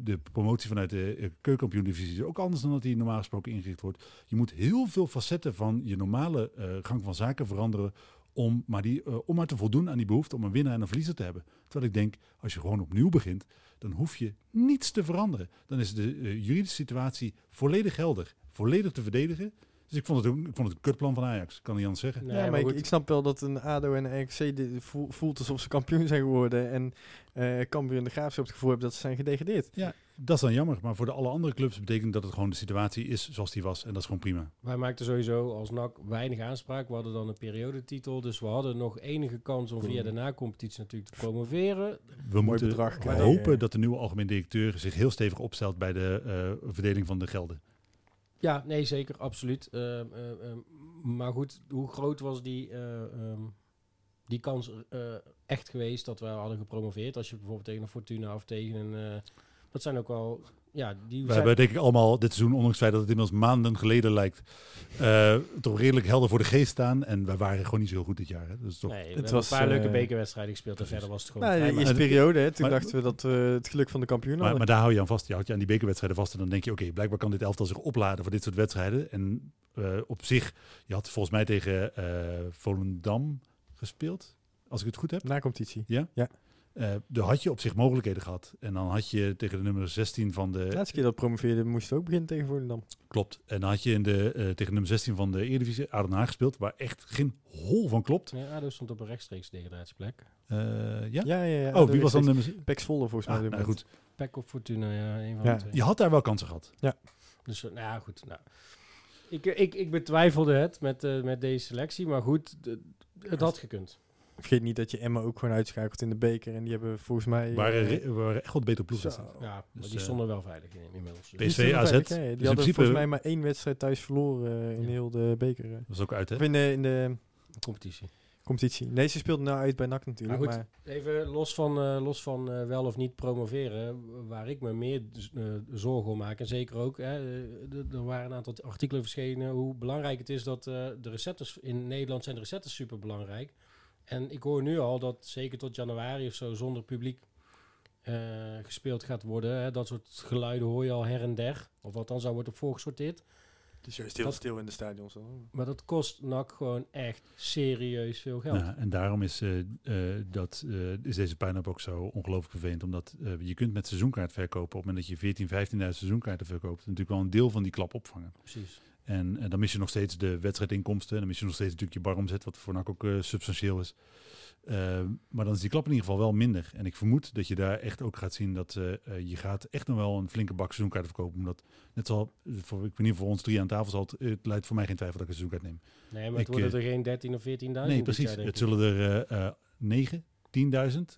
de promotie vanuit de uh, keukenkampioen-divisie is ook anders dan dat die normaal gesproken ingericht wordt. Je moet heel veel facetten van je normale eh, gang van zaken veranderen. Om maar, die, eh, om maar te voldoen aan die behoefte om een winnaar en een verliezer te hebben. Terwijl ik denk, als je gewoon opnieuw begint, dan hoef je niets te veranderen. Dan is de eh, juridische situatie volledig helder, volledig te verdedigen. Dus ik vond het, ook, ik vond het een kutplan van Ajax, kan niet anders zeggen. Nee, ja, maar, maar ik, snap wel dat een ADO en een RKC voelt alsof ze kampioen zijn geworden en eh Cambuur en de Graafschap het gevoel hebben dat ze zijn gedegradeerd. Dat is dan jammer, maar voor de alle andere clubs betekent dat het gewoon de situatie is zoals die was. En dat is gewoon prima. Wij maakten sowieso als NAC weinig aanspraak. We hadden dan een periodetitel, dus we hadden nog enige kans om via de na-competitie natuurlijk te promoveren. We moeten bedrag hopen dat de nieuwe algemeen directeur zich heel stevig opstelt bij de eh, verdeling van de gelden. Ja, nee, zeker, absoluut. Ehm, ehm, ehm, maar goed, hoe groot was die, eh, die kans eh, echt geweest dat we hadden gepromoveerd. Als je bijvoorbeeld tegen een Fortuna of tegen een... dat zijn ook wel... Ja, die We zijn, hebben denk ik allemaal dit seizoen, ondanks het feit dat het inmiddels maanden geleden lijkt, eh, toch redelijk helder voor de geest staan. En wij waren gewoon niet zo heel goed dit jaar. Hè. Dus toch, Nee, we Het hebben was, een paar leuke eh, bekerwedstrijden gespeeld en verder was het gewoon... Nou, de eerste periode, hè, toen maar- dachten we dat we het geluk van de kampioen maar, hadden. maar daar hou je aan vast. Je houdt je aan die bekerwedstrijden vast en dan denk je, oké, blijkbaar kan dit elftal zich opladen voor dit soort wedstrijden. En eh, op zich, je had volgens mij tegen eh Volendam gespeeld, als ik het goed heb. Na competitie. Eh daar had je op zich mogelijkheden gehad. En dan had je tegen de nummer 16 van de... De laatste keer dat we promoveerden moesten we ook beginnen tegen Volendam. Klopt. En dan had je in de, eh, tegen de nummer 16 van de Eredivisie, Aden Haag gespeeld, waar echt geen hol van klopt. Ja, ADO stond op een rechtstreeks degradatieplek. Eh, ja? Ja, ja, ja. oh, wie was dan nummer... Pex Volle volgens mij. Ah, nou, moment. goed. Pek of Fortuna, ja, een van Ja. de twee. Je had daar wel kansen gehad. Dus eh, nou ja, goed. Nou. Ik, ik, ik betwijfelde het met, eh, met deze selectie, maar goed, het had gekund. Vergeet niet dat je Emma ook gewoon uitschakelt in de beker. En die hebben volgens mij... We waren, eh, re- we waren echt wel beter ploeg. Ja, maar Dus, die eh, stonden wel veilig in, inmiddels. Dus- PSV, AZ. veilig. Dus Die in hadden principe- volgens mij maar één wedstrijd thuis verloren eh, in Ja. heel de beker. Dat was ook uit, hè? Of in de, in de competitie. competitie. Nee, ze speelden nou uit bij NAC natuurlijk. Maar goed, Maar, Even los van, eh, los van eh, wel of niet promoveren, waar ik me meer eh, zorgen om maak, en zeker ook, hè, d- er waren een aantal artikelen verschenen, hoe belangrijk het is dat eh, de recettes, in Nederland zijn de recettes super belangrijk. En ik hoor nu al dat zeker tot januari of zo zonder publiek eh, gespeeld gaat worden. Hè, dat soort geluiden hoor je al her en der, of althans daar wordt op voorgesorteerd. het is juist heel dat- stil in de stadions. hoor. Maar dat kost NAC gewoon echt serieus veel geld. Ja, en daarom is, eh, eh, dat, eh, is deze puinhoop ook zo ongelooflijk vervelend. Omdat je kunt met seizoenkaart verkopen, op het moment dat je 14, 15.000 seizoenkaarten verkoopt, natuurlijk wel een deel van die klap opvangen. Precies. En, eh, dan mis je nog steeds de wedstrijdinkomsten. Dan mis je nog steeds natuurlijk je baromzet, wat voor NAC ook eh, substantieel is. Eh, maar dan is die klap in ieder geval wel minder. En ik vermoed dat je daar echt ook gaat zien dat eh, je gaat echt nog wel een flinke bak seizoenkaarten verkopen. Omdat net zal, voor, ik weet niet voor ons drie aan tafel zal het, het leidt voor mij geen twijfel dat ik een seizoenkaart neem. Nee, maar Ik, het worden eh, er geen 13 of 14.000 nee, precies. jaar, Het ik. zullen er negen, 10.000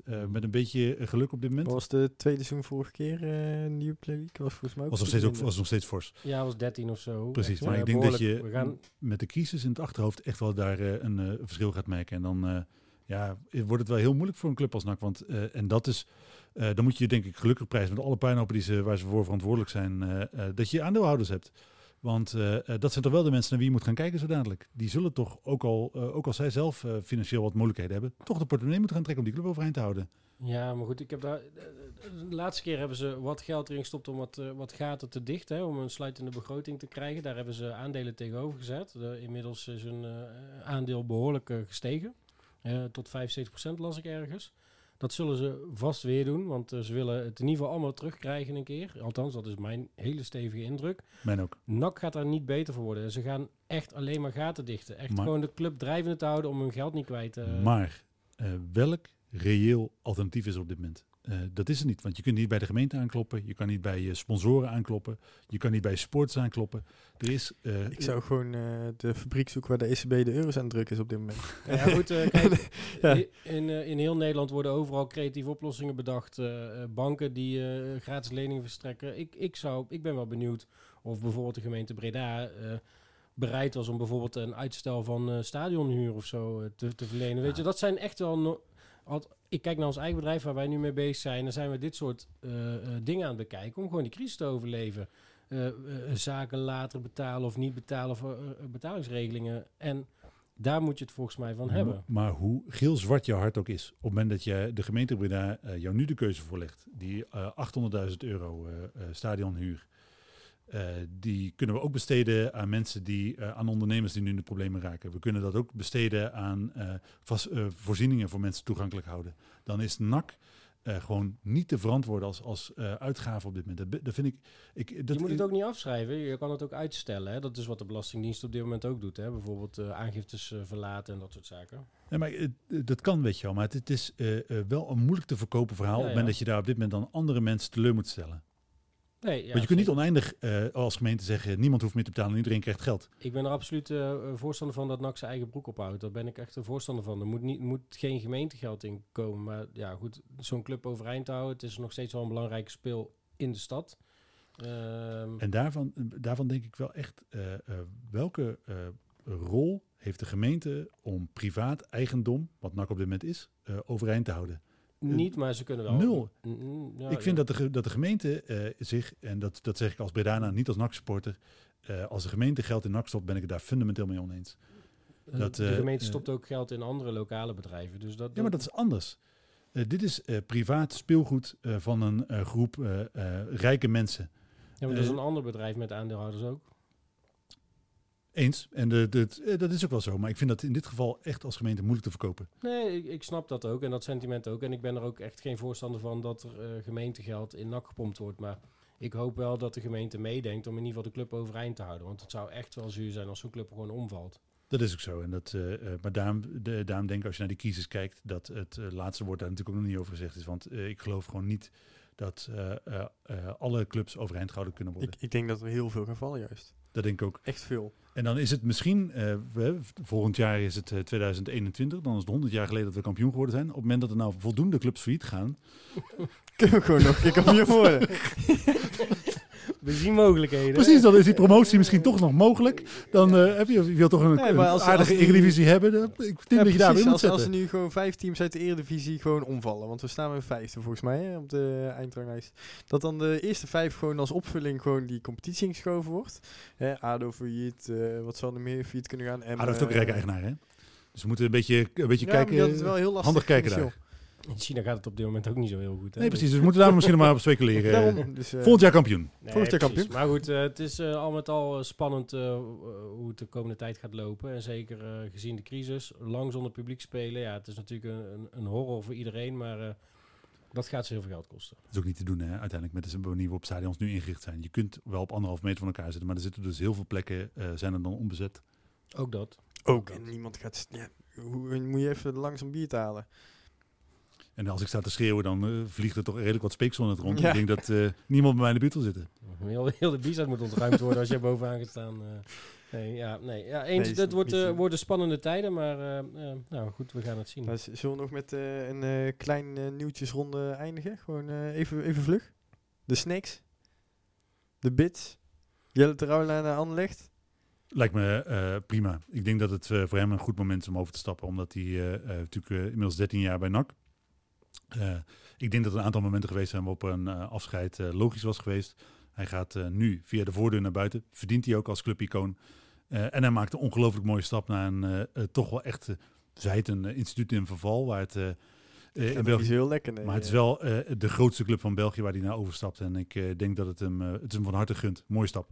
eh, met een beetje eh, geluk op dit moment. Was de tweede seizoen vorige keer eh de Jupiler League? Was volgens mij ook Was nog steeds, ook, was nog steeds fors. Ja, was 13 of zo. Precies. Echt, Maar ik denk dat je We gaan, met de crisis in het achterhoofd echt wel daar eh, een verschil gaat merken. En dan eh, ja, wordt het wel heel moeilijk voor een club als NAC. Want, eh, en dat is, eh, dan moet je denk ik gelukkig prijzen met alle puinhopen die ze, waar ze voor verantwoordelijk zijn, dat je aandeelhouders hebt. Want eh, eh, dat zijn toch wel de mensen naar wie je moet gaan kijken zo dadelijk. Die zullen toch, ook al, eh, ook als zij zelf financieel wat moeilijkheden hebben, toch de portemonnee moeten gaan trekken om die club overeind te houden. ja, maar goed, ik heb daar... De laatste keer hebben ze wat geld erin gestopt om wat, wat gaten te dichten, om een sluitende begroting te krijgen. Daar hebben ze aandelen tegenover gezet. De, inmiddels is hun aandeel behoorlijk eh, gestegen. Eh, tot 75% las ik ergens. Dat zullen ze vast weer doen, want eh, ze willen het in ieder geval allemaal terugkrijgen een keer. Althans, dat is mijn hele stevige indruk. Mijn ook. NAC gaat daar niet beter voor worden. Ze gaan echt alleen maar gaten dichten. Echt Maar- gewoon de club drijvende te houden om hun geld niet kwijt te... Maar eh, welk reëel alternatief is er op dit moment? Eh, dat is er niet, want je kunt niet bij de gemeente aankloppen, je kan niet bij je sponsoren aankloppen, je kan niet bij sports aankloppen. Er is, eh, Ik zou gewoon eh, de fabriek zoeken waar de ECB de euro's aan het drukken is op dit moment. [LAUGHS] Ja, goed, eh, kijk, [LAUGHS] Ja. in, eh, in heel Nederland worden overal creatieve oplossingen bedacht. Banken die eh, gratis leningen verstrekken. Ik, ik, zou, ik ben wel benieuwd of bijvoorbeeld de gemeente Breda eh, bereid was om bijvoorbeeld een uitstel van eh, stadionhuur of zo te, te verlenen. Weet je, dat zijn echt wel... no- Al- ik kijk naar ons eigen bedrijf waar wij nu mee bezig zijn. Dan zijn we dit soort eh, eh, dingen aan het bekijken om gewoon die crisis te overleven. Eh, zaken later betalen of niet betalen voor eh, betalingsregelingen. En daar moet je het volgens mij van hebben. Maar hoe geel-zwart je hart ook is, op het moment dat je de gemeente Breda eh, jou nu de keuze voorlegt, die eh 800.000 euro eh, stadionhuur, eh, die kunnen we ook besteden aan mensen die, eh, aan ondernemers die nu in de problemen raken. We kunnen dat ook besteden aan eh, vast, voorzieningen voor mensen toegankelijk houden. Dan is NAC gewoon niet te verantwoorden als, als uitgave op dit moment. Dat, vind ik. ik dat, je moet het ook niet afschrijven. Je kan het ook uitstellen. Hè? Dat is wat de Belastingdienst op dit moment ook doet. Hè? Bijvoorbeeld aangiftes verlaten en dat soort zaken. Ja, maar dat kan, weet je wel. Maar het, het is wel een moeilijk te verkopen verhaal. Ja, op het moment dat je daar op dit moment dan andere mensen teleur moet stellen. Nee, ja, Want je kunt niet oneindig eh, als gemeente zeggen: niemand hoeft meer te betalen en iedereen krijgt geld. Ik ben er absoluut eh, voorstander van dat NAC zijn eigen broek ophoudt. Daar ben ik echt een voorstander van. Er moet, niet, moet geen gemeentegeld in komen. Maar ja, goed, zo'n club overeind te houden. Het is nog steeds wel een belangrijke speel in de stad. Ehm, En daarvan, daarvan denk ik wel echt: eh, eh, welke eh, rol heeft de gemeente om privaat eigendom, wat NAC op dit moment is, eh, overeind te houden. Niet, maar ze kunnen wel. Nul. Ja, ik vind ja. dat, de, dat de gemeente eh, zich, en dat, dat zeg ik als Bredana, niet als NAC-supporter, eh, als de gemeente geld in NAC stopt, ben ik het daar fundamenteel mee oneens. Eh, dat, de gemeente stopt ook geld in andere lokale bedrijven. Dus dat, Ja, maar dat is anders. Dit is privaat speelgoed van een groep rijke mensen. ja, maar dat is een ander bedrijf met aandeelhouders ook. Eens. En de, de, eh, dat is ook wel zo. Maar ik vind dat in dit geval echt als gemeente moeilijk te verkopen. Nee, ik, ik snap dat ook en dat sentiment ook. En ik ben er ook echt geen voorstander van dat er eh, gemeentegeld in NAC gepompt wordt. Maar ik hoop wel dat de gemeente meedenkt om in ieder geval de club overeind te houden. Want het zou echt wel zuur zijn als zo'n club gewoon omvalt. Dat is ook zo. En dat, eh, eh, maar daarom, de, daarom denk ik, als je naar die kiezers kijkt, dat het laatste woord daar natuurlijk ook nog niet over gezegd is. Want ik geloof gewoon niet dat eh, eh, eh, alle clubs overeind gehouden kunnen worden. Ik, ik denk dat er heel veel gaan vallen juist. Dat denk ik ook. Echt veel. En dan is het misschien, eh, we- volgend jaar is het eh, 2021, dan is het 100 jaar geleden dat we kampioen geworden zijn. Op het moment dat er nou voldoende clubs failliet gaan, [LAUGHS] Kunnen we gewoon nog een keer kampioen worden. [LAUGHS] [LAUGHS] We zien mogelijkheden. Precies, dan is die promotie misschien toch nog mogelijk. Dan eh, heb je, je wilt toch een, Nee, een maar als- aardige als die- Eredivisie hebben. Dan, ik denk Ja, dat je daar precies, weer moet als, als er zetten. nu gewoon vijf teams uit de Eredivisie gewoon omvallen. Want we staan met vijfde volgens mij hè, op de eindranglijst. Dat dan de eerste vijf gewoon als opvulling gewoon die competitie ingeschoven wordt. Hè, ADO failliet, eh, wat zal er meer failliet kunnen gaan. En, dat heeft ook rijke eigenaar, hè? Dus we moeten een beetje, een beetje ja, maar die kijken. had het wel heel lastig handig kijken daar. In China gaat het op dit moment ook niet zo heel goed. Hè? Nee, precies. Dus we moeten daar misschien nog maar op speculeren. [LAUGHS] Daarom, dus, eh, Volgend jaar kampioen. Nee, Volgend jaar precies. kampioen. Maar goed, eh, het is eh, al met al spannend hoe het de komende tijd gaat lopen. En zeker eh, gezien de crisis, lang zonder publiek spelen. Ja, het is natuurlijk een, een, een horror voor iedereen, maar eh, dat gaat ze heel veel geld kosten. Dat is ook niet te doen, hè? uiteindelijk met de manier waarop stadions nu ingericht zijn. Je kunt wel op anderhalf meter van elkaar zitten, maar er zitten dus heel veel plekken, eh, zijn er dan onbezet. Ook dat. ook. En niemand gaat... Ja, hoe, moet je even langzaam bier te halen? En als ik sta te schreeuwen, dan eh, vliegt er toch redelijk wat speeksel in het rond. Ja. Ik denk dat eh, niemand bij mij in de buurt wil zitten. Heel, heel de bizar moet ontruimd worden als je bovenaan gaat staan. eh. nee, ja, nee, ja, eens, Nee, het wordt, worden spannende tijden, maar eh, eh, nou goed, we gaan het zien. Nou, zullen we nog met eh, een eh, klein nieuwtjesronde eindigen? Gewoon eh, even, even vlug. De snacks. De bits. Jelle Terouwla naar Anderlecht. Lijkt me eh, prima. Ik denk dat het eh, voor hem een goed moment is om over te stappen, omdat hij natuurlijk inmiddels 13 jaar bij NAC. Eh, ik denk dat er een aantal momenten geweest zijn waarop een eh, afscheid eh, logisch was geweest. Hij gaat eh, nu via de voordeur naar buiten. Verdient hij ook als clubicoon. Eh, en hij maakt een ongelooflijk mooie stap naar een toch wel echt, zij het een instituut in verval, waar het eh, eh, in Dat is België heel lekker. Nee, maar het is wel eh, de grootste club van België waar hij naar overstapt. En ik eh, denk dat het hem, het is hem van harte gunt. Mooie stap.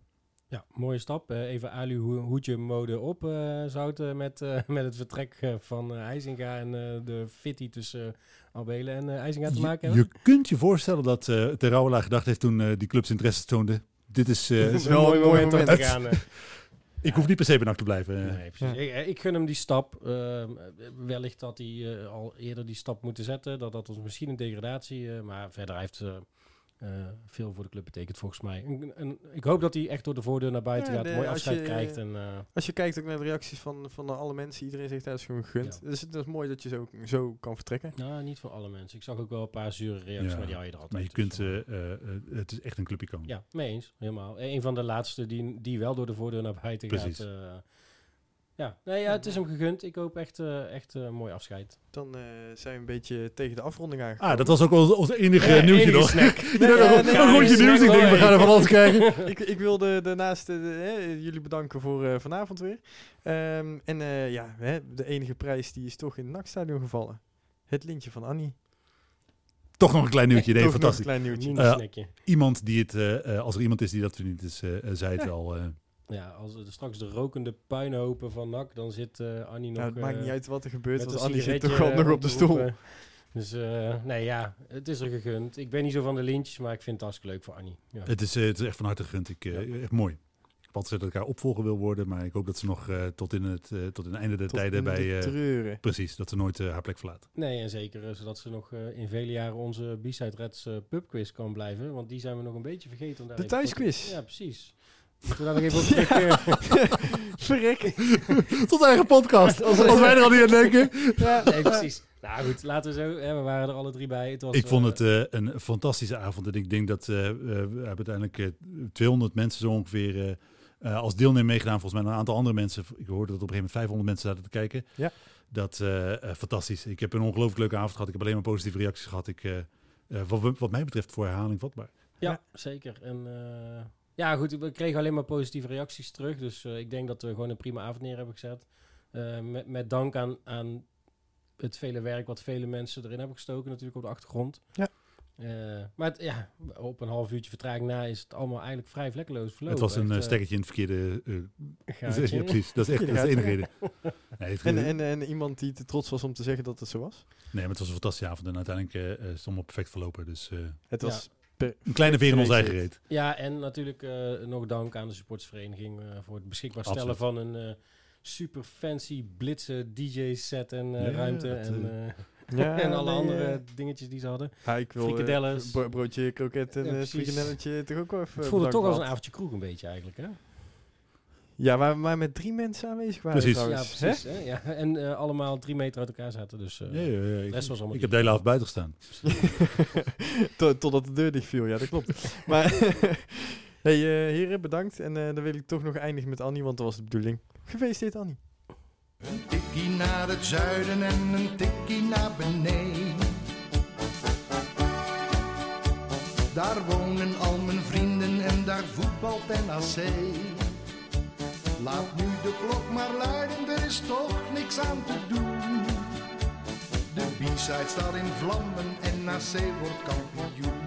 Ja, mooie stap. Eh, even alu ho- hoedje mode op eh zouten met, eh, [LAUGHS] met het vertrek van IJzinga en eh, de fitty tussen Albelen en IJzinga te Je, maken je hebben. kunt je voorstellen dat uh, Terouwela gedacht heeft toen eh, die clubs interesse toonden. Dit is, eh, [LAUGHS] Dit is een wel mooi een mooi moment om gaan. [LAUGHS] ik hoef niet per se NAC te blijven. Nee, precies. Ik, ik gun hem die stap. Ehm, wellicht had hij al eerder die stap moeten zetten. Dat dat was misschien een degradatie. eh, maar verder hij heeft veel voor de club betekend volgens mij. En, en ik hoop dat hij echt door de voordeur naar buiten Ja, gaat. de- mooi afscheid je- krijgt. En, eh, Als je kijkt ook naar de reacties van, van alle mensen, iedereen zegt dat is gewoon gegund. Ja. Dus het is mooi dat je zo, zo kan vertrekken. nou, niet voor alle mensen. Ik zag ook wel een paar zure reacties, Ja, maar die hou je er altijd. Maar je dus kunt, eh, eh, eh, het is echt een clubicoon. Ja, mee eens. Helemaal. Een van de laatste die, die wel door de voordeur naar buiten Precies. gaat. Eh. ja, nee, ja, het is hem gegund. Ik hoop echt, eh, echt eh, een mooi afscheid. Dan eh, zijn we een beetje tegen de afronding aangekomen. Ah, dat was ook ons, ons enige Ja, nieuwtje enige nog. snack. [LAUGHS] Ik Nee, ja, een- nee, een nee, rondje nieuws. Ik denk, we gaan er van alles krijgen. [LAUGHS] ik, ik wilde daarnaast eh, de, hè, jullie bedanken voor eh, vanavond weer. Ehm, en eh, ja, hè, de enige prijs die is toch in het NAC-stadion gevallen. Het lintje van Annie. Toch nog een klein nieuwtje. Nee, fantastisch. een klein nieuwtje. Eh. Iemand die het, eh, eh, als er iemand is die dat verdient, is, eh, eh, zij het wel. Eh. Ja, als er straks de rokende puinhopen van NAC, dan zit eh, Annie nog... Nou, het maakt eh, niet uit wat er gebeurt, want Annie zit toch wel nog eh, op de stoel. roepen. Dus eh, nee, ja, het is er gegund. Ik ben niet zo van de lintjes, maar ik vind het hartstikke leuk voor Annie. Ja. Het, is, eh, het is echt van harte gegund. Ik, eh, Ja. Echt mooi. Ik altijd gezegd dat ik haar opvolger wil worden, maar ik hoop dat ze nog eh, tot, in het, eh, tot in het einde der Tot tijden de bij... eh, treuren. precies, dat ze nooit eh, haar plek verlaat. Nee, en zeker eh, zodat ze nog eh, in vele jaren onze B-Side Reds eh, pubquiz kan blijven. Want die zijn we nog een beetje vergeten. Om daar De thuisquiz. Ja, precies. Moeten we daar nog even op [LAUGHS] Verrek. [LAUGHS] Tot eigen podcast, als, als wij er al niet aan denken. Ja. nee, precies. Nou goed, laten we zo... Hè, we waren er alle drie bij. Het was, Ik vond eh, het eh, een fantastische avond. En ik denk dat eh, eh, we hebben uiteindelijk eh, 200 mensen zo ongeveer als deelnemer meegedaan. Volgens mij een aantal andere mensen. Ik hoorde dat op een gegeven moment 500 mensen zaten te kijken. Ja. Dat fantastisch. Ik heb een ongelooflijk leuke avond gehad. Ik heb alleen maar positieve reacties gehad. Ik, wat, wat mij betreft voor herhaling vatbaar. Ja, Ja. zeker. En eh, ja, goed, we kregen alleen maar positieve reacties terug. Dus eh, ik denk dat we gewoon een prima avond neer hebben gezet. Eh, met, met dank aan, aan het vele werk wat vele mensen erin hebben gestoken, natuurlijk op de achtergrond. Ja. Eh, maar het, ja, op een half uurtje vertraging na is het allemaal eigenlijk vrij vlekkeloos verlopen. het was een Echt, stekkertje in het verkeerde... eh, gaatje. [LAUGHS] ja, precies. Dat is echt dat is de enige reden. [LAUGHS] Nee, En, en, en iemand die te trots was om te zeggen dat het zo was. nee, maar het was een fantastische avond. En uiteindelijk eh, eh, is het allemaal perfect verlopen. Dus eh, Het was een kleine veer in ons eigen gereed. reet. Ja, en natuurlijk eh, nog dank aan de supportersvereniging eh, voor het beschikbaar stellen Absoluut. van een eh, super fancy blitse DJ-set en eh, Ja, ruimte. dat, en, Ja, [LAUGHS] en alle nee, andere dingetjes die ze hadden. ja, ik wil frikadelles. bro- broodje kroket en Ja, toch ook wel even Het voelde toch als een avondje kroeg een beetje eigenlijk, hè? Ja, waar we maar met drie mensen aanwezig waren Precies. Ja, precies. Hè? Ja. [LAUGHS] En eh, allemaal drie meter uit elkaar zaten, dus eh, Ja, ja, ja, ik, rest was allemaal ik heb de hele avond buiten gestaan. [LAUGHS] Tot- Totdat de deur dicht viel, ja dat klopt. [LAUGHS] maar hey, eh, heren, bedankt. En eh, dan wil ik toch nog eindigen met Annie, want dat was de bedoeling. Gefeliciteerd Annie. Een tikkie naar het zuiden en een tikkie naar beneden. Daar wonen al mijn vrienden en daar voetbalt NAC. Laat nu de klok maar luiden, er is toch niks aan te doen. De B-side staat in vlammen en NAC wordt kampioen.